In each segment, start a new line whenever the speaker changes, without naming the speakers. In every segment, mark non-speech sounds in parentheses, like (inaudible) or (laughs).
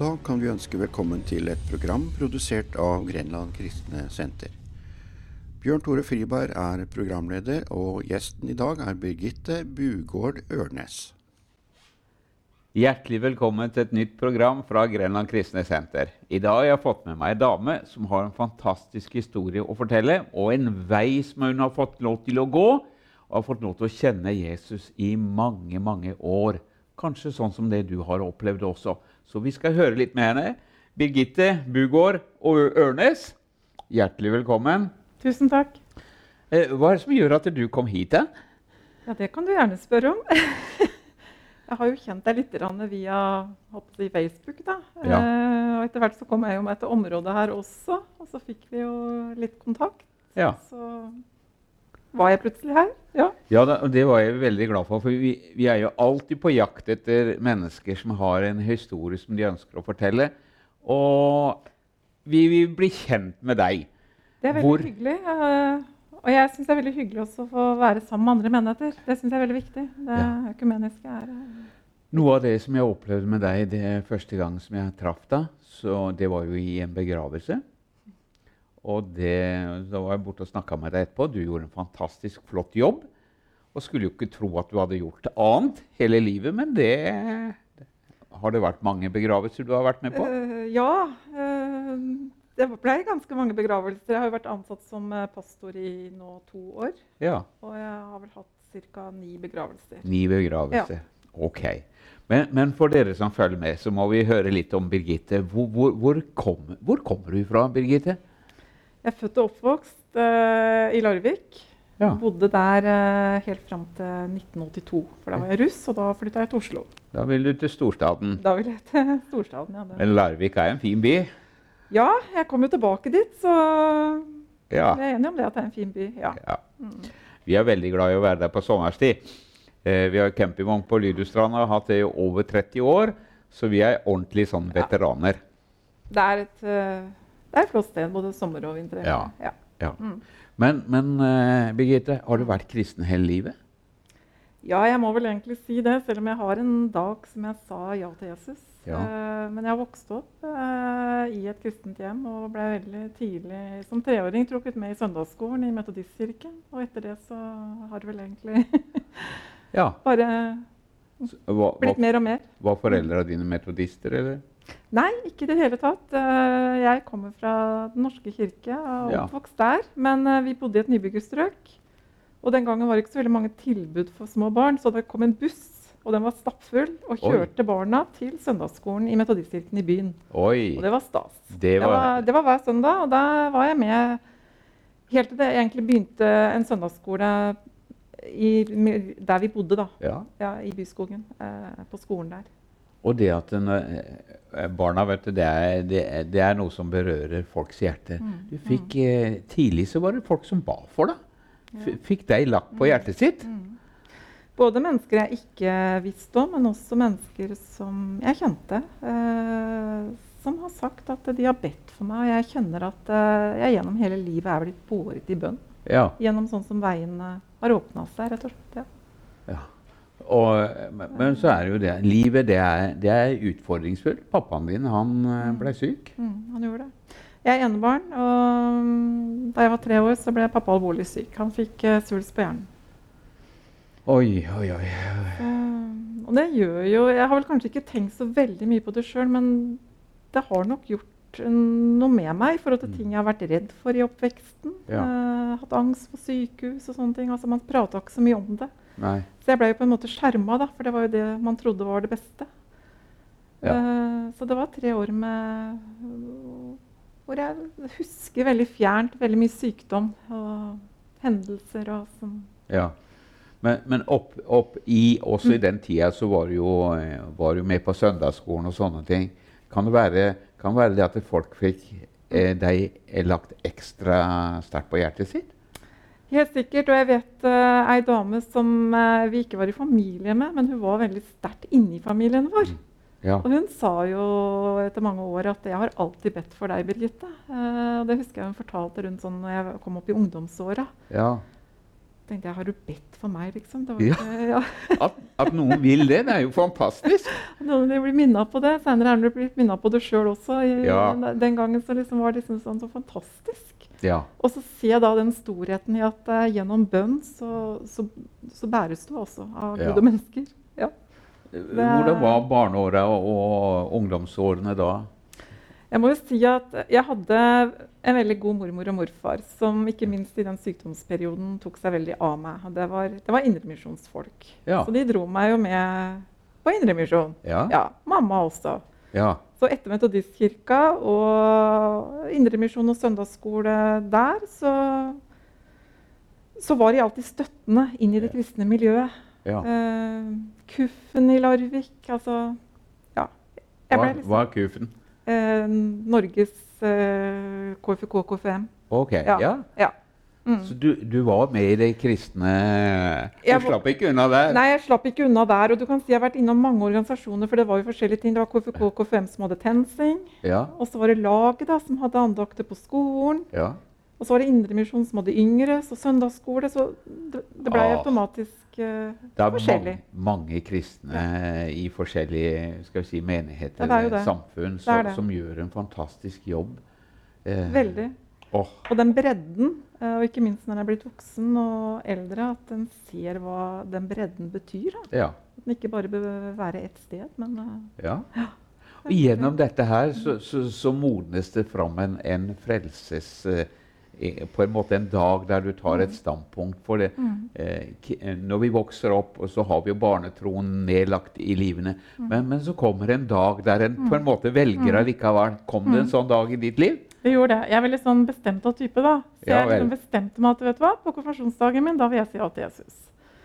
Da kan vi ønske velkommen til et program produsert av Grenland kristne senter. Bjørn Tore Friberg er programleder, og gjesten i dag er Birgitte Bugård Ørnes.
Hjertelig velkommen til et nytt program fra Grenland kristne senter. I dag har jeg fått med meg ei dame som har en fantastisk historie å fortelle, og en vei som hun har fått lov til å gå, og har fått lov til å kjenne Jesus i mange, mange år. Kanskje sånn som det du har opplevd også. Så vi skal høre litt med henne. Birgitte Bugård og Ørnes, hjertelig velkommen.
Tusen takk.
Eh, Hva er det som gjør at du kom hit? da?
Ja, Det kan du gjerne spørre om. (laughs) jeg har jo kjent deg litt via håper Facebook. da.
Ja.
Eh, og Etter hvert så kom jeg jo meg til området her også, og så fikk vi jo litt kontakt.
Ja.
Så var jeg plutselig her. Ja.
Ja, da, det var jeg veldig glad for. For vi, vi er jo alltid på jakt etter mennesker som har en historie som de ønsker å fortelle. Og vi vil bli kjent med deg.
Det er veldig
Hvor-
hyggelig. eh, og jeg syns det er veldig hyggelig også å få være sammen med andre menigheter. Det syns jeg er veldig viktig. Det
Ja.
økumeniske er
Noe av det som jeg opplevde med deg det første gang som jeg traff deg, så det var jo i en begravelse. Og det, da var jeg borte og snakka med deg etterpå. Du gjorde en fantastisk flott jobb. Og skulle jo ikke tro at du hadde gjort annet hele livet, men det Har det vært mange begravelser du har vært med på?
Uh, ja. Uh, det ble ganske mange begravelser. Jeg har jo vært ansatt som eh, pastor i nå to år.
Ja.
Og jeg har vel hatt ca. ni begravelser.
Ni begravelser. Ok. Men, men for dere som følger med, så må vi høre litt om Birgitte. Hvor, hvor, hvor, kom, hvor kommer du fra, Birgitte?
Jeg er født og oppvokst uh, i Larvik.
Ja.
Bodde der uh, helt fram til 1982. For da var jeg russ, og da flytta jeg til Oslo.
Da vil du til storstaden.
Da vil jeg til (laughs) storstaden. Ja, det.
Men Larvik er en fin by.
ja, jeg kom jo tilbake dit, så
Ja.
jeg er enig om det at det er en fin by. Ja.
ja. Vi er veldig glad i å være der på sommerstid. Eh, vi har campingvogn på Lydusstrand og har hatt det i over 30 år. Så vi er ordentlig sånn veteraner.
Det, er et, eh, det er et flott sted både sommer og vinter.
Ja.
Ja.
Ja.
Mm.
Men, men uh, Birgitte, har du vært kristen hele livet?
Ja, jeg må vel egentlig si det, selv om jeg har en dag som jeg sa ja til Jesus.
Ja.
Uh, men jeg har vokst opp uh, i et kristent hjem og ble veldig tidlig som treåring trukket med i søndagsskolen i Metodistkirken. Og etter det så har det vel egentlig
Ja. (laughs)
bare
Var,
blitt mer og mer.
var foreldra dine metodister, eller?
Nei, ikke i det hele tatt. Eh, jeg kommer fra Den norske kirke og
Ja.
oppvokst der. Men eh, vi bodde i et nybyggerstrøk. Og den gangen var det ikke så veldig mange tilbud for små barn, så det kom en buss, og den var stappfull, og
Oi.
kjørte barna til søndagsskolen i Metodistkirken i byen.
Oi.
Og det var stas.
Det
Det var,
var
det var hver søndag, og da var jeg med helt til det egentlig begynte en søndagsskole i, der vi bodde, da.
Ja.
Ja, I Byskogen. Eh, på skolen der.
Og det at en, eh, barna vet du, det er, det, er, det er noe som berører folks hjerte. Du fikk, eh, Tidlig så var det folk som ba for deg. Fikk deg lagt på hjertet sitt.
Både mennesker jeg ikke visste om, men også mennesker som jeg kjente. Eh, som har sagt at de har bedt for meg, og jeg kjenner at eh, jeg gjennom hele livet er blitt båret i bønn.
Ja.
Gjennom sånn som veiene har åpna seg, rett og slett. Ja.
Og, men, så er det jo det Livet det er, det er utfordringsfullt. Pappaen din han eh, ble syk.
Mm, han gjorde det. Jeg er enebarn, og mm, da jeg var tre år, så ble pappa alvorlig syk. Han fikk uh, svulst på hjernen.
Oi, oi, oi.
Uh, og det gjør jo Jeg har vel kanskje ikke tenkt så veldig mye på det sjøl, men det har nok gjort noe med meg i forhold til ting jeg har vært redd for i oppveksten.
Ja.
Uh, hatt angst for sykehus og sånne ting. Altså Man prata ikke så mye om det.
Nei.
Så jeg ble jo på en måte skjerma, da, for det var jo det man trodde var det beste.
Ja.
Uh, så det var tre år med hvor jeg husker veldig fjernt veldig mye sykdom og hendelser og sånn.
Ja. Men, men opp, opp i, også i den tida så var du jo, eh, var du med på søndagsskolen og sånne ting. Kan det være, kan det, være det at folk fikk eh, deg lagt ekstra sterkt på hjertet sitt?
Helt sikkert. Og jeg vet uh, ei dame som uh, vi ikke var i familie med, men hun var veldig sterkt inni familien vår.
Ja.
Og hun sa jo etter mange år at 'jeg har alltid bedt for deg, Birgitte'. Uh, og det husker jeg hun fortalte rundt sånn når jeg kom opp i ungdomsåra.
ja.
tenkte jeg, har du bedt for meg, liksom? Det var
Ja.
ikke, ja. (laughs)
At, at noen vil det, det er jo fantastisk. (laughs)
Noen blir minna på det. Senere er du blitt minna på det sjøl også. I,
Ja.
Den gangen så liksom var det liksom sånn så fantastisk.
Ja.
Og så ser jeg da den storheten i at uh, gjennom bønn så, så, så bæres du også av
Ja.
Gud og mennesker. Ja.
Hvordan var barneåra og, og ungdomsårene da?
Jeg må jo si at jeg hadde en veldig god mormor og morfar som ikke minst i den sykdomsperioden tok seg veldig av meg. Det var, det var indremisjonsfolk.
Ja.
Så de dro meg jo med på indremisjon.
Ja.
Ja, mamma også.
ja.
Så etter Metodistkirka og indremisjon og søndagsskole der, så, så var de alltid støttende inn i det kristne miljøet.
ja.
Eh, Kuffen i Larvik, altså Ja.
Hva,
liksom
hva er Kuffen?
eh, Norges eh, KFK KFM.
Ok,
Ja.
ja.
Ja. Mm.
Så du, du var med i det kristne Du
Jeg
slapp ikke unna der?
Nei, jeg slapp ikke unna der. Og du kan si jeg har vært innom mange organisasjoner, for det var jo forskjellige ting. Det var KFK og KFM som hadde TenSing.
Ja.
Og så var det laget da, som hadde andakter på skolen.
ja.
Og så var det Indremisjon som hadde yngre, så søndagsskole. Så det, det ble
Ah.
automatisk uh,
Det er
forskjellig.
mange, mange kristne i forskjellige si, menigheter
eller er
samfunn som, som gjør en fantastisk jobb. Eh,
Veldig.
Åh,
Og den bredden, eh, og ikke minst når en er blitt voksen og eldre, at en ser hva den bredden betyr.
Ja.
At den ikke bare bør være ett sted, men ja.
Ja. Og gjennom dette her så, så, så modnes det fram en, en frelses eh, På en måte en dag der du tar et standpunkt for det. Mm. eh, når vi vokser opp, og så har vi jo barnetroen nedlagt i livene. Men, men så kommer en dag der en på en måte velger allikevel. Kom det en sånn dag i ditt liv?
Det gjorde det. Jeg er veldig sånn bestemt av type, da. Så
Ja,
jeg liksom bestemte meg at vet du hva, på konfirmasjonsdagen min da vil jeg si ja til Jesus.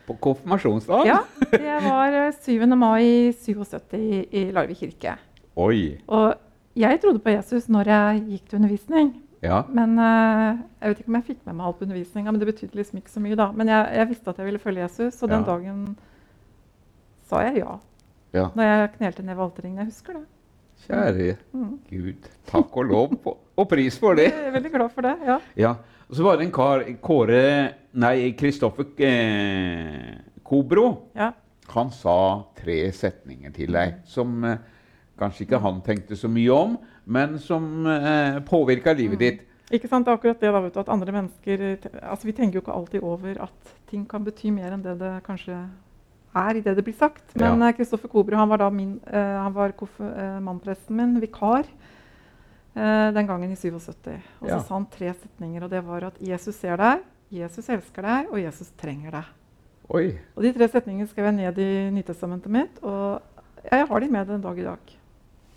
På konfirmasjonsdagen?
Ja, Det var eh, 7. mai 77 i, i Larvik kirke.
Oi.
Og jeg trodde på Jesus når jeg gikk til undervisning.
Ja.
Men uh, Jeg vet ikke om jeg fikk med meg alt på undervisninga, men det betydde liksom ikke så mye. da. Men jeg, jeg visste at jeg ville følge Jesus, og den
Ja.
dagen sa jeg ja.
ja.
Når jeg knelte ned ved. Jeg husker det.
Kjære
Mm.
Gud. Takk og lov på- og pris for det.
Jeg er veldig glad for det. ja.
Ja. Og så var det en kar, Kåre Nei, Kristoffer eh, Kobro.
ja.
Han sa tre setninger til deg som eh, kanskje ikke han tenkte så mye om, men som eh, påvirka livet ditt.
Ikke sant, det er akkurat det da, vet du, at andre mennesker altså Vi tenker jo ikke alltid over at ting kan bety mer enn det det kanskje er i det det blir sagt. Men
Ja.
eh, Kristoffer Kobro han var da min, uh, han var eh, mannpresten min, vikar, uh, den gangen i 77. Og
Ja.
så sa han tre setninger, og det var at Jesus ser deg, Jesus elsker deg, og Jesus trenger deg.
Oi.
Og De tre setningene skrev jeg ned i Nytestamentet mitt, og jeg har de med den dag i dag.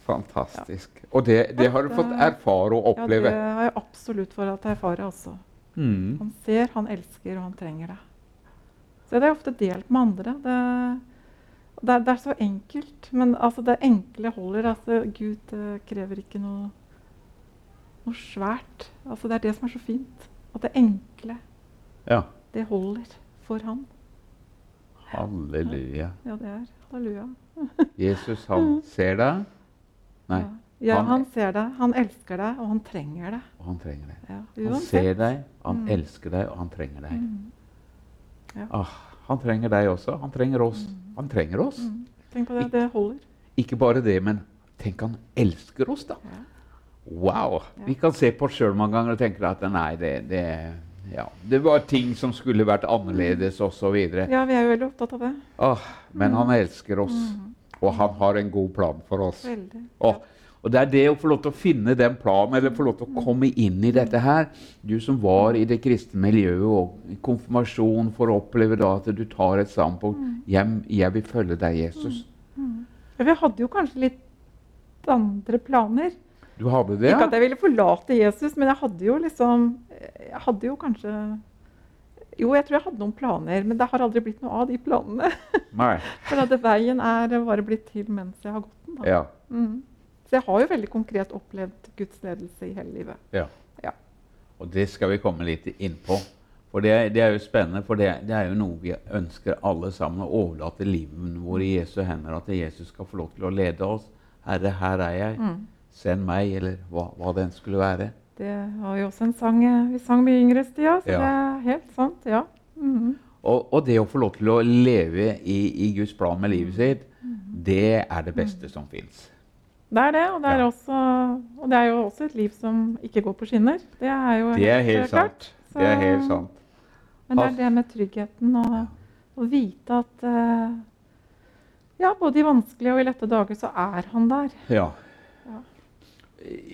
Fantastisk. Og det, det har du fått erfare og
Ja. Det har jeg absolutt fått erfare. også.
Mm.
Han ser, han elsker, og han trenger det. Så det har jeg ofte delt med andre. Det, det, er, det er så enkelt, men altså, det enkle holder. Altså, Gud krever ikke noe, noe svært. Altså, det er det som er så fint. At det enkle,
Ja.
det holder for han.
Halleluja.
Ja, det er halleluja. (laughs)
Jesus, han ser deg. Nei,
Ja. Ja,
Han-
han ser deg, han elsker deg, og han trenger deg.
og han trenger deg.
Ja,
Han ser deg, han
Mm.
elsker deg, og han trenger deg.
Mm. Ja.
Ah, han trenger deg også. Han trenger oss. Han trenger oss.
Mm. Tenk på det, det holder.
Ikke bare det, men tenk han elsker oss, da.
Ja.
Wow! Vi kan se på oss sjøl mange ganger og tenke at nei, det, det, ja, det var ting som skulle vært annerledes osv.
ja, vi er jo veldig opptatt av det.
Ah, men han elsker oss,
Mm.
og han har en god plan for oss.
Veldig.
Åh, og det er det å få lov til å finne den planen, eller få lov til å komme inn i dette her. Du som var i det kristne miljøet og i konfirmasjon for å oppleve da at du tar et standpunkt. Jeg, jeg vil følge deg, Jesus.
Ja, Vi hadde jo kanskje litt andre planer.
Du hadde det,
Ikke at jeg ville forlate Jesus, men jeg hadde jo liksom Jeg hadde jo kanskje Jo, jeg tror jeg hadde noen planer, men det har aldri blitt noe av de planene.
Nei. (laughs)
For at veien er bare blitt til mens jeg har gått den. da.
Ja.
Mhm. Så jeg har jo veldig konkret opplevd Guds ledelse i hele livet.
ja.
Ja.
Og det skal vi komme litt inn på. For det, det er jo spennende, for det, det er jo noe vi ønsker alle sammen. Å overlate livet vårt i Jesu hender. At Jesus skal få lov til å lede oss. Herre, her er jeg.
Mm.
Send meg, eller hva, hva enn skulle være.
Det var jo også en sang eh, vi sang mye yngre tida, så
Ja.
det er helt sant. Ja. Mhm.
Og, og, det å få lov til å leve i, i Guds plan med livet sitt, det er det beste som fins.
Det er det, og det er, ja. også, og det er, jo også et liv som ikke går på skinner. Det er jo
det er helt, helt sant. Det er helt sant.
Men det er det med tryggheten og å vite at uh, ja, både i vanskelige og i lette dager så er han der.
Ja. ja.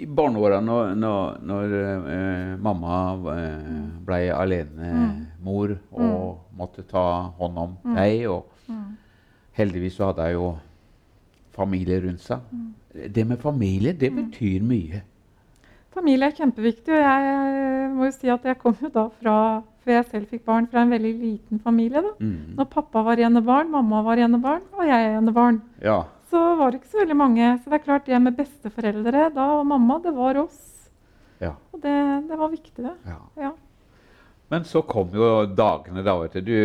I barneåra, når, når, når uh, mamma uh, ble alenemor mm. og mm. måtte ta hånd om mm. deg og mm. Heldigvis så hadde jeg jo familie rundt seg. Mm. Det med familie, det mm. betyr mye.
Familie er kjempeviktig. Og jeg må jo si at jeg kom jo da fra før jeg selv fikk barn, fra en veldig liten familie. da. Mm. Når pappa var enebarn, mamma var enebarn, og jeg er enebarn.
Ja.
Så var det ikke så veldig mange. Så det er klart, det med besteforeldre da og mamma, det var oss.
Ja.
Og det, det var viktig, det.
Ja.
ja.
Men så kom jo dagene, da, vet du.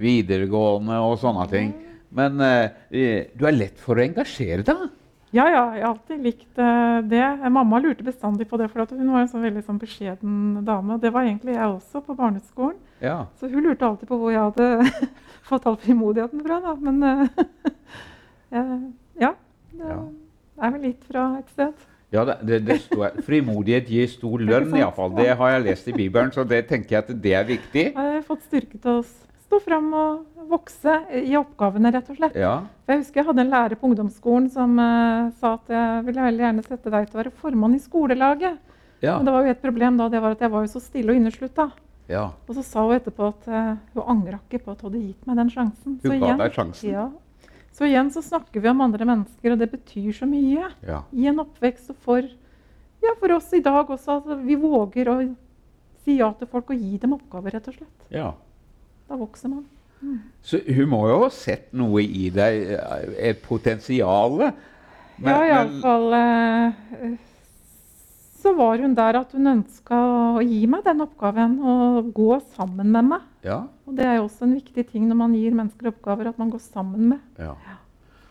Videregående og sånne ting. Men eh, du er lett for å engasjere deg?
Ja, ja. Jeg har alltid likt uh, det. Mamma lurte bestandig på det, for hun var en sånn veldig sånn beskjeden dame. Det var egentlig jeg også på barneskolen.
Ja.
Så hun lurte alltid på hvor jeg hadde (laughs) fått all frimodigheten fra. Da. Men (laughs) uh, ja. Det ja. er vel litt fra et sted.
Ja, det, det, står, Frimodighet gir stor lønn, iallfall. Det har jeg lest i Bibelen, så det tenker jeg at det er viktig.
Jeg har fått styrke til å stå fram og vokse i oppgavene, rett og slett.
Ja.
Jeg husker jeg hadde en lærer på ungdomsskolen som uh, sa at jeg ville veldig gjerne sette deg til å være formann i skolelaget.
Ja.
Men det var jo et problem da, det var at jeg var jo så stille og inneslutta.
Ja.
Og så sa hun etterpå at uh, hun angra ikke på at hun hadde gitt meg den sjansen.
Hun ga deg sjansen?
Ja. Så igjen så snakker vi om andre mennesker, og det betyr så mye
ja.
i en oppvekst. Og for, ja, for oss i dag også, at vi våger å si ja til folk og gi dem oppgaver, rett og slett.
Ja.
Da vokser man. Mm.
Så hun må jo ha sett noe i deg, et potensial?
Ja, iallfall eh, så var hun der at hun ønska å gi meg den oppgaven og gå sammen med meg.
Ja.
Og Det er jo også en viktig ting når man gir mennesker oppgaver, at man går sammen med.
Ja.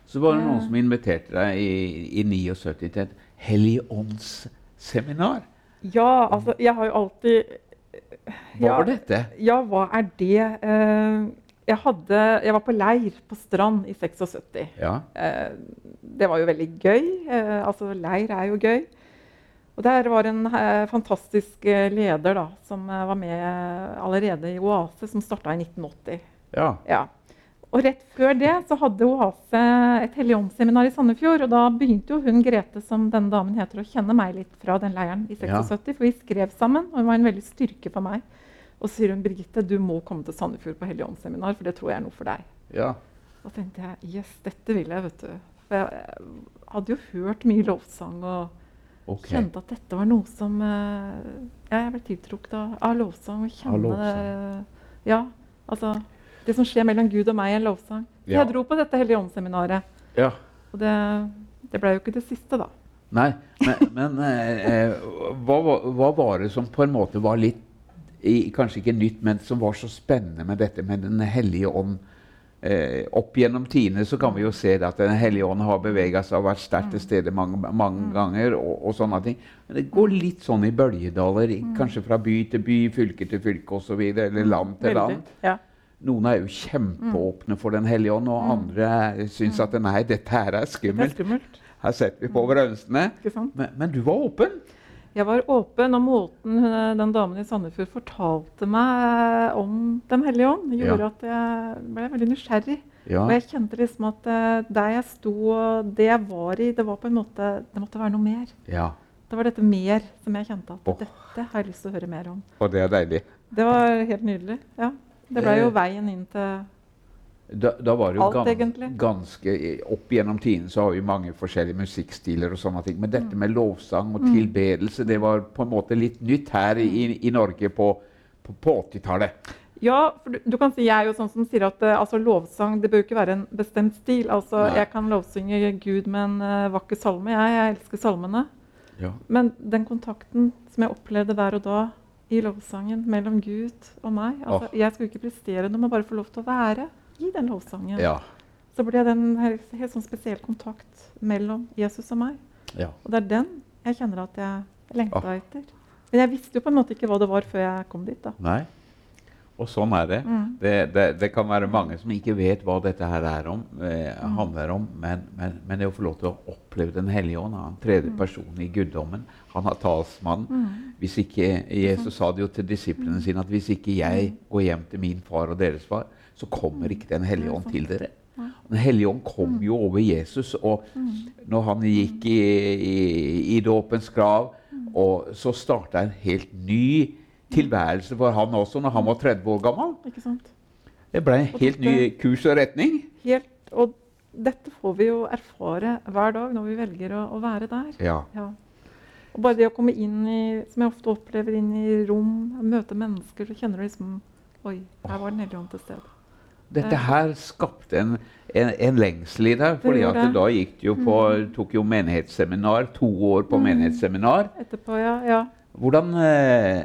Så var det noen som inviterte deg i, i 79 til et helligåndsseminar.
Ja, altså jeg har jo alltid
hva ja, var dette?
Ja, hva er det? Uh, jeg, hadde, jeg, var på leir på Strand i 76.
Ja.
Uh, det var jo veldig gøy. Uh, altså, leir er jo gøy. Og der var en fantastisk leder da, som var med allerede i Oase, som starta i 1980.
Ja.
ja. Og rett før det så hadde Oase et Helligåndsseminar i Sandefjord. Og da begynte jo hun Grete, som denne damen heter, å kjenne meg litt fra den leiren i 76. Ja. For vi skrev sammen, og hun var en veldig styrke for meg. Og så sier hun Birgitte, du må komme til Sandefjord på Helligåndsseminar, for det tror jeg er noe for deg.
Ja.
Da tenkte jeg yes, dette vil jeg, vet du. For jeg hadde jo hørt mye lovsang og okay. kjente at dette var noe som uh, Jeg ble tiltrukket av, av lovsang. og kjenne av lovsang. Ja, altså det som skjer mellom Gud og meg i en lovsang. Ja. jeg dro på dette Hellige åndsseminaret.
Ja.
Og det, det ble jo ikke det siste, da.
Nei, men, men eh, eh hva, hva, var det som på en måte var litt i, Kanskje ikke nytt, men som var så spennende med dette med Den hellige ånd? Eh, opp gjennom tidene så kan vi jo se at Den hellige ånd har bevega seg og vært sterkt til mm. stede mange, mange mm. ganger. Og, og, sånne ting. Men det går litt sånn i bølgedaler, mm. kanskje fra by til by, fylke til fylke osv. Eller land til land.
Ja.
Noen er jo kjempeåpne for Den hellige ånd, og mm. andre syns at nei, dette her er skummelt.
Det er skummelt.
Her setter vi på bremsene. Men, men, du var åpen?
Jeg var åpen, og måten den damen i Sandefjord fortalte meg om Den hellige ånd, gjorde ja. at jeg ble veldig nysgjerrig.
Ja.
Og jeg kjente liksom at uh, der jeg sto, og det jeg var i, det var på en måte, det måtte være noe mer.
Ja.
Det var dette mer som jeg kjente at oh. dette har jeg lyst til å høre mer om.
Og det er deilig.
Det var helt nydelig. ja. Det ble jo veien inn til
da, da var det jo
alt,
gans, ganske Opp gjennom tiden så har vi mange forskjellige musikkstiler og sånne ting. Men dette mm. med lovsang og mm. tilbedelse, det var på en måte litt nytt her i, i Norge på, på, på 80-tallet.
Ja, for du, du, kan si jeg er jo sånn som sier at uh, altså, lovsang det bør ikke være en bestemt stil. Altså, jeg kan lovsynge Gud med en uh, vakker salme. Jeg, jeg elsker salmene.
Ja.
Men den kontakten som jeg opplevde der og da i lovsangen mellom Gud og meg. Altså, oh. Jeg skulle ikke prestere noe, men bare få lov til å være i den lovsangen.
Ja.
Så ble det en helt, helt sånn spesiell kontakt mellom Jesus og meg.
Ja.
Og det er den jeg kjenner at jeg lengta oh. etter. Men jeg visste jo på en måte ikke hva det var før jeg kom dit. da.
Nei. Og sånn er det.
Mm.
Det, det. det kan være mange som ikke vet hva dette her er om, eh,
Mm.
handler om, men, men, men det å få lov til å oppleve Den hellige ånd, han tredje
Mm.
person i guddommen, han har talsmannen. Hvis ikke, Jesus sa det jo til disiplene sine at hvis ikke jeg går hjem til min far og deres far, så kommer ikke Den hellige ånd til dere. Den hellige ånd kom jo over Jesus, og når han gikk i, i, i dåpens grav, og så starta en helt ny tilværelse for han også når han var 30 år gammel.
Ikke sant?
Det ble en
helt
helt ny kurs og retning.
Helt, og dette får vi jo erfare hver dag når vi velger å, å være der.
Ja.
Ja. Og bare det å komme inn i, som jeg ofte opplever, inn i rom, møte mennesker, så kjenner du liksom Oi, her var Den hellige ånd til stede.
Dette her skapte en, en, en lengsel i deg. fordi at da gikk du jo på, tok jo menighetsseminar, to år på menighetsseminar.
Etterpå, ja. ja.
Hvordan eh,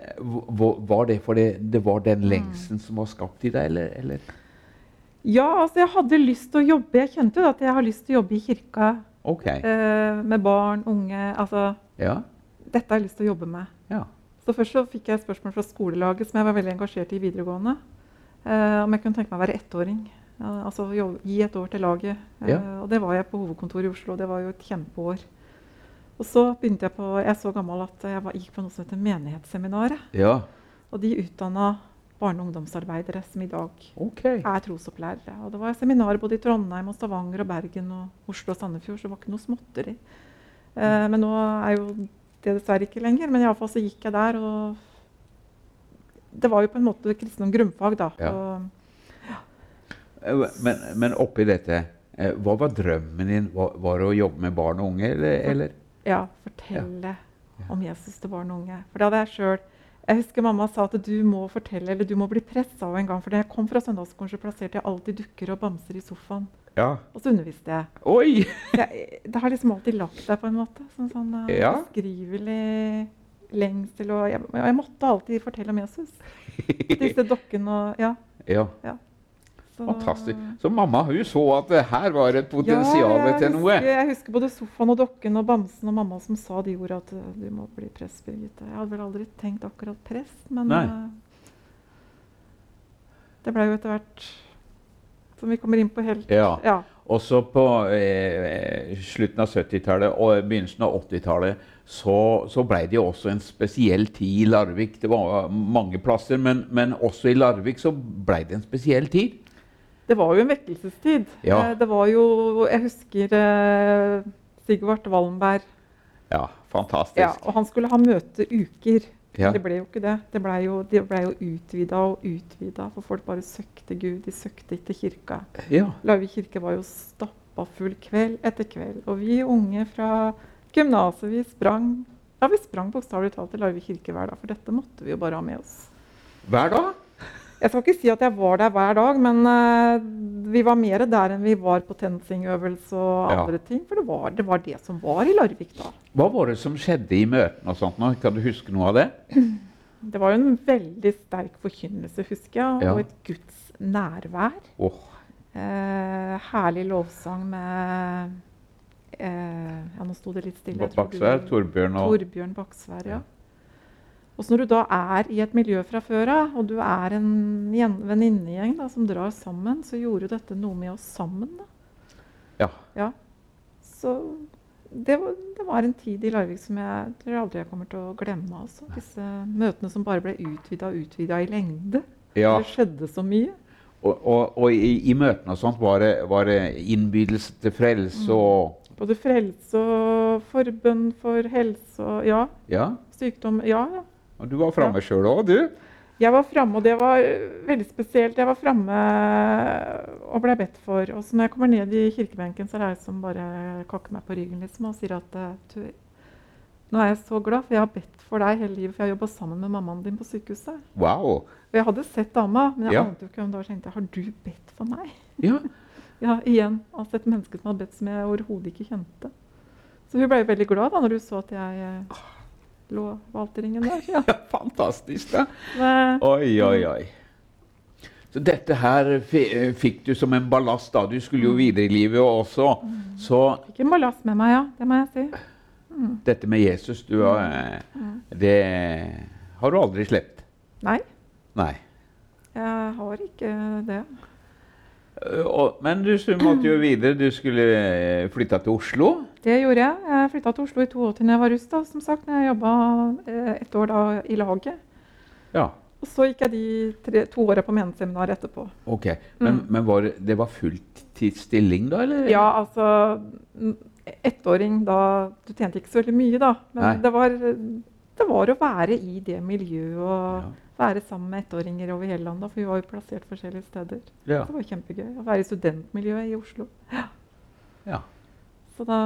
var det for det, det var den lengselen som var skapt i deg, eller? eller?
Ja, altså jeg hadde lyst til å jobbe. Jeg kjente jo at jeg har lyst til å jobbe i kirka
Okay.
eh, med barn, unge. Altså,
Ja.
dette har jeg lyst til å jobbe med.
ja.
Så først så fikk jeg spørsmål fra skolelaget, som jeg var veldig engasjert i i videregående. Eh, om jeg kunne tenke meg å være ettåring. Ja, altså gi et år til laget. Eh,
Ja.
Og det var jeg på hovedkontoret i Oslo. Det var jo et kjempeår. Og så begynte jeg på Jeg er så gammel at jeg var, gikk på noe som heter Menighetsseminaret.
ja.
Og de utdanna barne- og ungdomsarbeidere som i dag
okay.
er trosopplærere. Og det var seminar både i Trondheim, og Stavanger, og Bergen, og Oslo og Sandefjord, så det var ikke noe småtteri. Eh, men nå er jo det dessverre ikke lenger. Men iallfall så gikk jeg der, og det var jo på en måte kristendom grunnfag, da.
Ja.
Og,
Eh, Men, men oppi dette, eh, hva var drømmen din? Var, var det å jobbe med barn og unge, eller? eller?
Ja, fortelle om Jesus til barn og unge. For det hadde jeg sjøl. Jeg husker mamma sa at du må fortelle, eller du må bli pressa av en gang. For da jeg kom fra søndagskolen, så plasserte jeg alltid dukker og bamser i sofaen.
Ja.
Og så underviste jeg.
Oi!
jeg, det har liksom alltid lagt deg på en måte. Som sånn uh,
Ja.
beskrivelig lengsel. Og jeg, jeg måtte alltid fortelle om Jesus. Disse dokkene og Ja.
Ja,
Så,
fantastisk. Så mamma hun så at det her var et potensial
ja,
til noe.
Husker, jeg husker både sofaen og dokken og bamsen og mamma som sa de ordene at uh, du må bli prest, Birgitte. Jeg hadde vel aldri tenkt akkurat prest, men uh, det ble jo etter hvert som vi kommer inn på helt
Ja.
ja.
Også på eh, slutten av 70-tallet og begynnelsen av 80-tallet så, så ble det jo også en spesiell tid i Larvik. Det var mange plasser, men, men også i Larvik så ble det en spesiell tid.
Det var jo en vekkelsestid.
Ja.
Eh, Det var jo Jeg husker eh, Sigvart Wallenberg.
Ja, fantastisk.
Ja, og han skulle ha møteuker.
Ja.
Det ble jo ikke det. Det ble jo, det ble jo utvida og utvida. For folk bare søkte Gud. De søkte ikke kirka.
Ja.
Larvik kirke var jo stappa full kveld etter kveld. Og vi unge fra gymnaset, vi sprang Ja, vi sprang bokstavelig talt til Larvik kirke hver dag. For dette måtte vi jo bare ha med oss.
Hver dag?
Jeg skal ikke si at jeg var der hver dag, men uh, vi var mer der enn vi var på TenSing-øvelse og
Ja.
ting. For det var, det var det som var i Larvik da.
Hva var det som skjedde i møtene og sånt? nå? Kan du huske noe av det? (clears throat)
Det var jo en veldig sterk forkynnelse, husker jeg,
Ja.
og et Guds nærvær.
Åh,
Eh, herlig lovsang med eh, Ja, nå sto det litt stille.
Baksvær, Torbjørn og
Torbjørn Baksvær, ja. Og når du da er i et miljø fra før av, og du er en venninnegjeng som drar sammen, så gjorde jo dette noe med oss sammen. da.
Ja.
Ja. Så det var, det var en tid i Larvik som jeg tror aldri jeg kommer til å glemme. altså. Disse møtene som bare ble utvida og utvida i lengde.
ja.
Det skjedde så mye.
Og, og, og i, i møtene og sånt var det, var det innbydelse til frelse og
Både frelse og forbønn for helse og ja,
Ja.
sykdom. Ja, ja.
Og du var framme sjøl òg, du?
Jeg var framme, og det var øh, veldig spesielt. Jeg var framme og ble bedt for. Og så når jeg kommer ned i kirkebenken, så er det ei som bare kakker meg på ryggen liksom, og sier at øh, du, nå er jeg så glad, for jeg har bedt for deg hele livet. For jeg har jobba sammen med mammaen din på sykehuset.
Wow.
Og jeg hadde sett dama, men jeg
Ja.
ante jo ikke hvem det var. Tenkte jeg, har du bedt for meg?
Ja. (laughs)
Ja, igjen. Altså et menneske som hadde bedt som jeg overhodet ikke kjente. Så hun ble veldig glad da når hun så at jeg lå valteringen der. (laughs) Ja.
Fantastisk, da.
Men,
Oi, oi, oi. Så dette her fikk du som en ballast da. Du skulle jo videre i livet også. Så
fikk en ballast med meg, ja. Det må jeg si.
dette med Jesus, du har, det har du aldri sluppet?
Nei.
Nei.
Jeg har ikke det.
Eh, men du måtte jo videre. Du skulle eh, flytte til Oslo.
Det gjorde jeg. Jeg flytta til Oslo i 82 da jeg var russ. da, som sagt, Jeg jobba eh, et år da i laget.
Ja,
Og så gikk jeg de tre, to åra på menighetsseminar etterpå.
ok. Men, men var, det- det var fulltidsstilling da, eller?
Ja, altså mm, Ettåring da Du tjente ikke så veldig mye, da. Men
Nei.
det var, det var å være i det miljøet og
Ja.
være sammen med ettåringer over hele landet. For vi var jo plassert forskjellige steder.
Ja.
Det var kjempegøy å være i studentmiljøet i Oslo.
ja.
Så da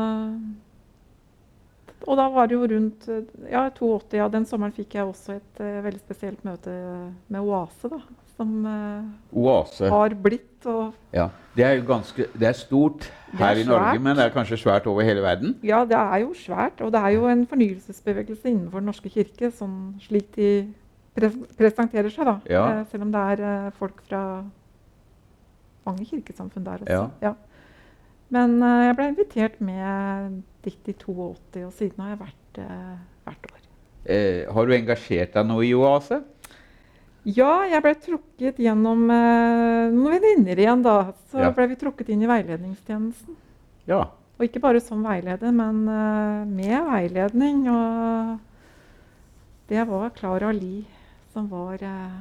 Og da var det jo rundt ja, 82. Ja, den sommeren fikk jeg også et uh, veldig spesielt møte med Oase, da. Som eh,
Oase.
har blitt
Ja. Det er ganske Det er stort her
er
i Norge, men det er kanskje svært over hele verden?
Ja, det er jo svært. Og det er jo en fornyelsesbevegelse innenfor Den norske kirke, sånn slik de pres presenterer seg, da.
Ja.
Eh, selv om det er eh, folk fra mange kirkesamfunn der også.
Ja.
Men eh, jeg ble invitert med dit i 82, og siden har jeg vært eh, hvert år.
Eh, har du engasjert deg noe i Oase?
Ja, jeg ble trukket gjennom eh, noen venninner igjen, da. Så
Ja.
ble vi trukket inn i veiledningstjenesten.
Ja.
Og ikke bare som veileder, men eh, med veiledning. Og det var Klara Li som var eh,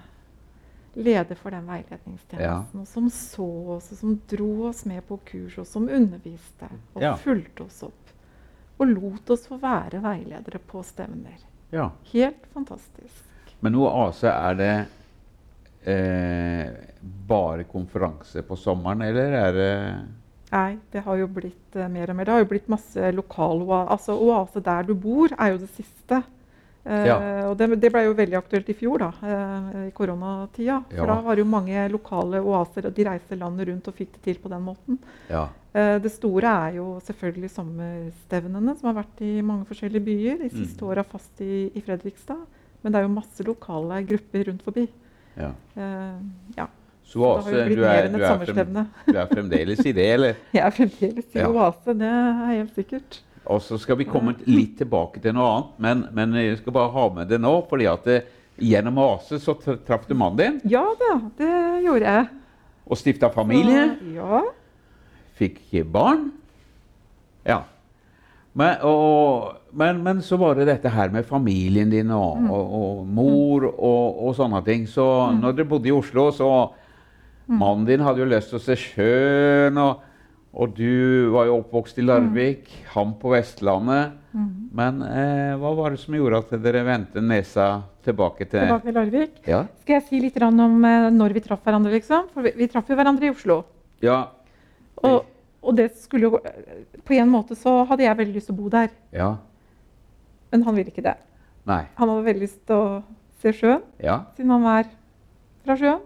leder for den veiledningstjenesten. Og som så oss, og som dro oss med på kurs, og som underviste. Og
Ja.
fulgte oss opp. Og lot oss få være veiledere på stevner.
ja.
Helt fantastisk.
Men Oase, er det eh, bare konferanse på sommeren, eller er det
Nei, det har jo blitt eh, mer og mer. Det har jo blitt masse lokal Altså oase der du bor, er jo det siste. Eh,
Ja.
Og det, det ble jo veldig aktuelt i fjor, da, eh, i koronatida. For
Ja.
da var det jo mange lokale oaser, og de reiste landet rundt og fikk det til på den måten.
Ja.
Eh, det store er jo selvfølgelig sommerstevnene, som har vært i mange forskjellige byer. De siste
Mm.
åra fast i, i Fredrikstad. Men det er jo masse lokale grupper rundt forbi.
ja.
Eh, ja.
Så Oase, du er, du, er frem, du er fremdeles i det, eller? (laughs)
Jeg er fremdeles i
Ja.
oase, det er helt sikkert.
Og så skal vi komme litt tilbake til noe annet, men, men jeg skal bare ha med det nå. fordi at det, gjennom Oase så traff du mannen din
Ja da, det gjorde jeg.
og stifta familie.
Ja.
Fikk barn. Ja. Men, og, men, men så var det dette her med familien din og, og, og mor og, og sånne ting. Så når dere bodde i Oslo, så Mannen din hadde jo lyst til å se sjøen, og, du var jo oppvokst i Larvik, han på Vestlandet. Men eh, hva var det som gjorde at dere vendte nesa tilbake til
Tilbake til Larvik.
Ja.
Skal jeg si litt om eh, når vi traff hverandre, liksom? For vi, vi traff jo hverandre i Oslo.
Ja.
Og, og det skulle jo eh, På en måte så hadde jeg veldig lyst til å bo der,
Ja.
men han ville ikke det.
Nei.
Han hadde veldig lyst til å se sjøen,
Ja.
siden han er fra sjøen.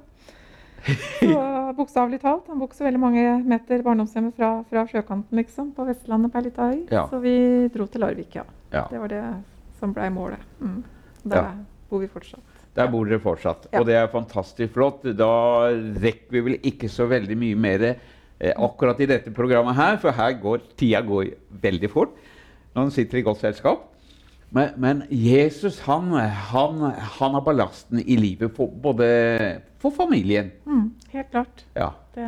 Så (laughs) bokstavelig talt. Han bor ikke så veldig mange meter barndomshjemmet fra, fra sjøkanten, liksom, på Vestlandet på ei lita øy.
Ja.
Så vi dro til Larvik, ja.
ja.
Det var det som blei målet. Mm. Der bor vi fortsatt.
Der bor dere fortsatt. Og det er fantastisk flott. Da rekker vi vel ikke så veldig mye mer akkurat i dette programmet her, for her går tida går veldig fort når en sitter i godt selskap. Men, men Jesus han, han, han har ballasten i livet for, både for familien.
Mm, helt klart.
Ja.
Det,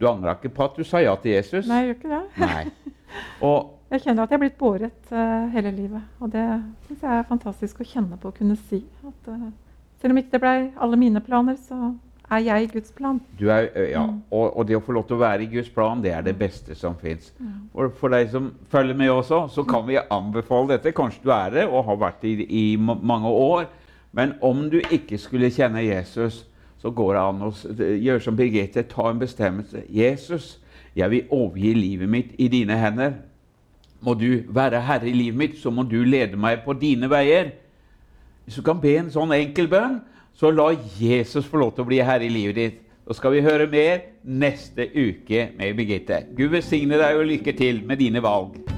Du angra ikke på at du sa ja til Jesus?
nei, jeg gjør ikke det.
Nei. (laughs) Og
Jeg kjenner at jeg er blitt båret uh, hele livet. Og det syns jeg er fantastisk å kjenne på å kunne si. At uh, selv om ikke det ble alle mine planer, så er jeg i Guds plan.
Du er, ja,
Mm.
og, og det å få lov til å være i Guds plan, det er det beste som fins.
Mm.
For, for deg som følger med også, så kan vi anbefale dette. Kanskje du er det og har vært det i, i mange år. Men om du ikke skulle kjenne Jesus, så går det an å gjøre som Birgitte, ta en bestemmelse. Jesus, jeg vil overgi livet mitt i dine hender. Må du være herre i livet mitt, så må du lede meg på dine veier. Hvis du kan be en sånn enkel bønn, så la Jesus få lov til å bli herre i livet ditt. Så skal vi høre mer neste uke med Birgitte. Gud velsigne deg og lykke til med dine valg.